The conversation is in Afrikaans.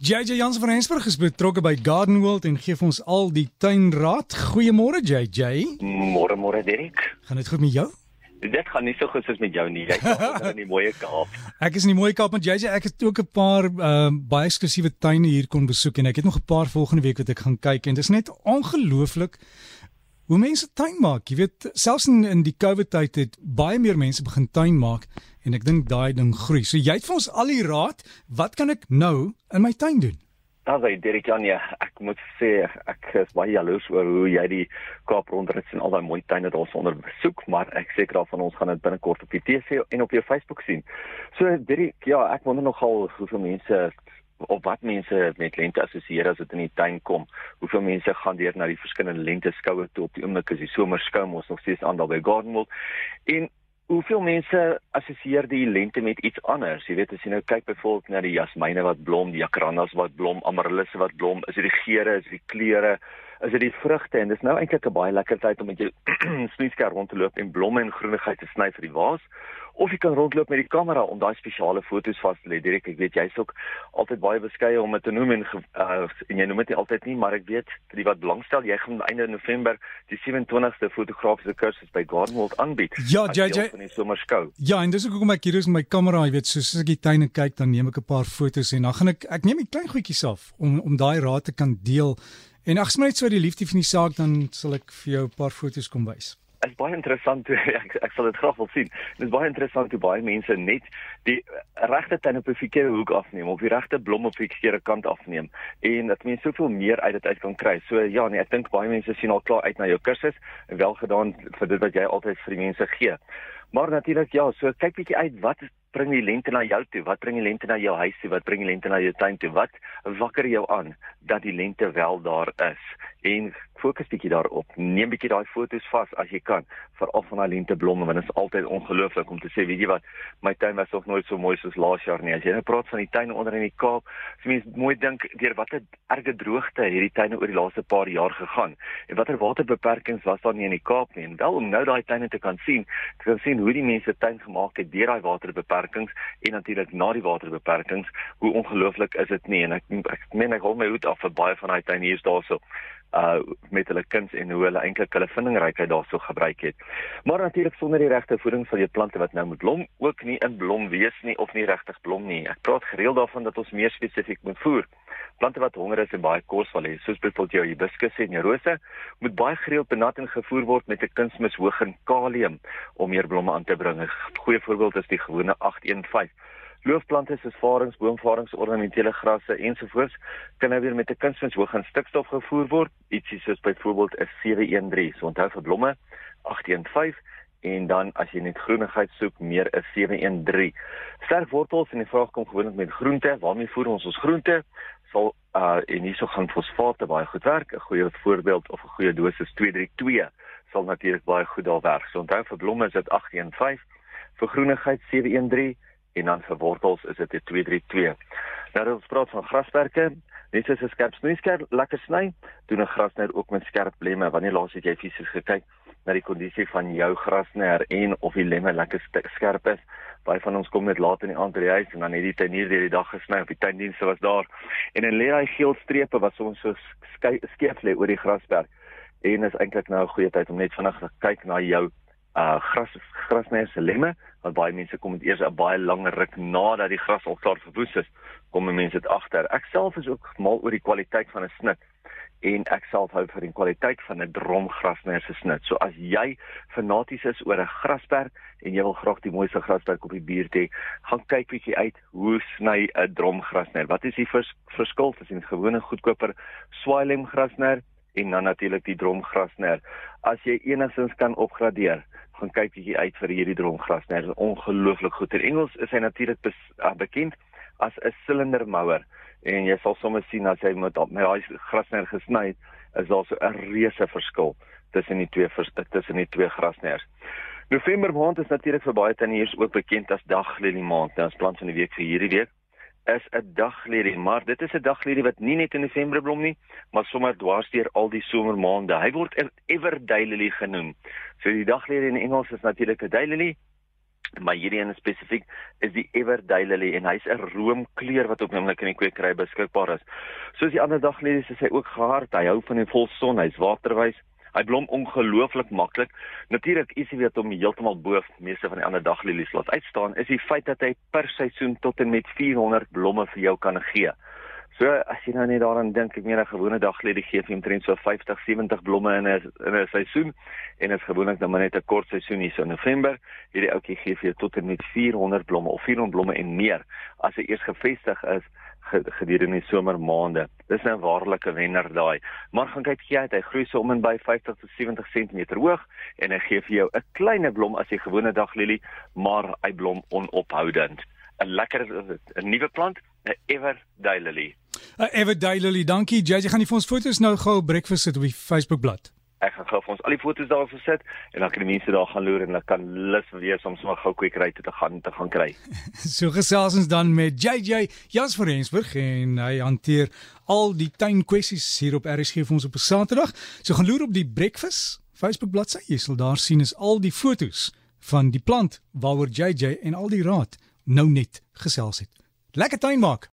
JJ Jans van Rensburg is betrokke by Garden World en gee vir ons al die tuinraad. Goeiemôre JJ. Môre môre Derek. Gaan dit goed met jou? Dit gaan nie so goed soos met jou nie. Jy's in die mooi Kaap. Ek is in die mooi Kaap met JJ. Ek het ook 'n paar uh, baie eksklusiewe tuine hier kon besoek en ek het nog 'n paar volgende week wat ek gaan kyk en dit is net ongelooflik hoe mense tuin maak. Jy weet, selfs in, in die COVID tyd het baie meer mense begin tuin maak en ek dink daai ding groei. So jy het vir ons al die raad, wat kan ek nou in my tuin doen? Daar sê Derek Janie, ek moet sê ek is baie jaloers oor hoe jy die Kaap rondrit en al daai mooi tuine daar sonder besoek, maar ek seker daarvan ons gaan dit binnekort op die TV en op jou Facebook sien. So Derek, ja, ek wonder nogal hoeveel mense of wat mense met lente assosieer as dit in die tuin kom. Hoeveel mense gaan deur na die verskillende lente skoue toe op die oomblik as die somer skou ons nog steeds aan daar by Gardenwold. En hoeveel mense assosieer die lente met iets anders? Jy weet as jy nou kyk byvoorbeeld na die jasmiene wat blom, die jacarandas wat blom, amaryllis wat blom, is dit die geure, is dit die kleure, is dit die vrugte en dis nou eintlik 'n baie lekker tyd om met jou snoeisker rond te loop en blomme en groenigheid te sny vir die waas of jy kan rondloop met die kamera om daai spesiale foto's vas te lê. Direk, ek weet jy's ook altyd baie beskeie om dit te noem en uh, en jy noem dit nie altyd nie, maar ek weet vir die wat belangstel, jy gaan einde November die 27ste fotografiese kursus by Gardenwold aanbied. Ja, JJ. Ja, en dis ook hoekom ek hier is met my kamera, jy weet, soos ek die tuine kyk, dan neem ek 'n paar foto's en dan gaan ek ek neem 'n klein goedjies af om om daai raad te kan deel. En ag, smaak net so die liefde van die saak dan sal ek vir jou 'n paar foto's kom wys is baie interessant ek ek sal dit graag wil sien. Dit is baie interessant hoe baie mense net die regte tuin op 'n verkeerde hoek afneem of die regte blom op die verkeerde kant afneem en dat mense soveel meer uit dit uit kan kry. So ja, nee, ek dink baie mense sien al klaar uit na jou kursus en wel gedaan vir dit wat jy altyd vir die mense gee. Maar natuurlik ja, so kyk bietjie uit wat bring die lente na jou toe? Wat bring die lente na jou huis toe? Wat bring die lente na jou tuin toe? Wat wakker jou aan dat die lente wel daar is? En fokus bietjie daarop. Neem bietjie daai foto's vas as jy kan, veral van daai lenteblomme want dit is altyd ongelooflik om te sê, weet jy wat, my tuin was nog nooit so mooi soos laas jaar nie. As jy nou praat van die tuine onder in die Kaap, as jy mens mooi dink deur watter erge droogte het die tuine oor die laaste paar jaar gegaan en watter waterbeperkings was daar nie in die Kaap nie. En wel om nou daai tuine te kan sien, te kan sien hoe die mense tuin gemaak het deur daai waterbeperkings en natuurlik na die waterbeperkings, hoe ongelooflik is dit nie en ek ek meen ek hou my hoed af vir baie van daai tuine hier daarso uh met hulle kuns en hoe hulle eintlik hulle vindingrykheid daarso gebruik het. Maar natuurlik sonder die regte voeding sal jou plante wat nou moet blom ook nie in blom wees nie of nie regtig blom nie. Ek praat gereeld daarvan dat ons meer spesifiek moet voer. Plante wat honger is en baie kos wil hê, soos byvoorbeeld jou hibiscus en jou rose, moet baie gereeld benat en gevoer word met 'n kunsmis hoog in kalium om meer blomme aan te bring. 'n Goeie voorbeeld is die gewone 815 Loofplante soos varings, boomvarings, ornamentele grasse ensovoorts kan nou weer met 'n kunsmis hoog in stikstof gevoer word, ietsie soos byvoorbeeld 'n 713. So onthou vir blomme 815 en dan as jy net groenigheid soek, meer 'n 713. Sterk wortels en die vraag kom gewoonlik met groente, waarmee voer ons ons groente? Sal uh en hierso gaan fosfaate baie goed werk. 'n Goeie voorbeeld of 'n goeie dosis 232 sal natuurlik baie goed daar werk. So onthou vir blomme is dit 815, vir groenigheid 713 en dan vir wortels is dit 'n 232. Nou as ons praat van grasperke, net soos 'n skerp snoeiskerp lekker sny, doen 'n grasnyer ook met skerp lemme. Wanneer laas het jy fisies gekyk na die kondisie van jou grasnyer en of die lemme lekker skerp is? Baie van ons kom net laat in die aand by die huis en dan het die tuinier deur die dag gesny of die tuindienste was daar. En dan lê hy geel strepe wat soms so skeef lê oor die grasperk. En is eintlik nou 'n goeie tyd om net vinnig te kyk na jou uh gras grasnyer se lemme want baie mense kom dit eers 'n baie lang ruk nadat die gras al klaar verwoes is kom mense dit agter. Ek self is ook mal oor die kwaliteit van 'n snit en ek self hou vir die kwaliteit van 'n dromgrasnyer se snit. So as jy fanaties is oor 'n grasperk en jy wil graag die mooiste grasperk op die buurt hê gaan kyk bietjie uit hoe sny 'n dromgrasnyer wat is die vers verskil tussen 'n gewone goedkoper swaailem grasnyer en dan natuurlik die dromgrasnyer as jy enigstens kan opgradeer gaan kyk bietjie uit vir hierdie dromgras. Dit is ongelooflik goed. In Engels is hy natuurlik uh, bekend as 'n cylinder mower en jy sal sommer sien as hy met met daai grasnyer gesny het, is daar so 'n reuse verskil tussen die twee tussen die twee grasnyers. November maand is natuurlik vir baie tuiniers ook bekend as daglelie maand. Nou, ons plant van die week vir hierdie week is 'n daglelie, maar dit is 'n daglelie wat nie net in November blom nie, maar sommer dwars deur al die somermaande. Hy word ever daylily genoem. So die daglelie in Engels is natuurlik 'n daylily maar hierdie een spesifiek is die Everdaylily en hy's 'n roomkleur wat op oomblik in die kwekery beskikbaar is. Soos die ander daglelies is hy ook gehard. Hy hou van die volson, hy's waterwys. Hy blom ongelooflik maklik. Natuurlik is hy weet om heeltemal bo meeste van die ander daglelies laat uitstaan is die feit dat hy per seisoen tot en met 400 blomme vir jou kan gee. So as jy nou net daaraan dink, ek meen 'n gewone daglelie gee vir omtrent so 50, 70 blomme in 'n in 'n seisoen en is gewoonlik dan maar net 'n kort seisoen hier so in November. Hierdie ouetjie gee vir tot en met 400 blomme of 400 blomme en meer as hy eers gevestig is gedurende die somermaande. Dis 'n waarlike wenner daai. Maar gaan kyk gee hy groei so om en by 50 tot 70 cm hoog en hy gee vir jou 'n kleiner blom as die gewone daglelie, maar hy blom onophoudend. 'n Lekker 'n nuwe plant, 'n Ever Daylily. Uh, Ever Daylily, dankie. JJ gaan nie vir ons foto's nou gou breakfast sit op die Facebook bladsy ek gaan gou vir ons al die foto's daar gesit en dan kan die mense daar gaan loer en hulle kan lus wees om sommer gou kwekery toe te gaan te gaan kry. so gesels ons dan met JJ Jans van Rensburg en hy hanteer al die tuin kwessies hier op RSG vir ons op 'n Saterdag. So gaan loer op die breakfast Facebook bladsy. Jy sal daar sien is al die foto's van die plant waaroor JJ en al die raad nou net gesels het. Lekker tuin maak.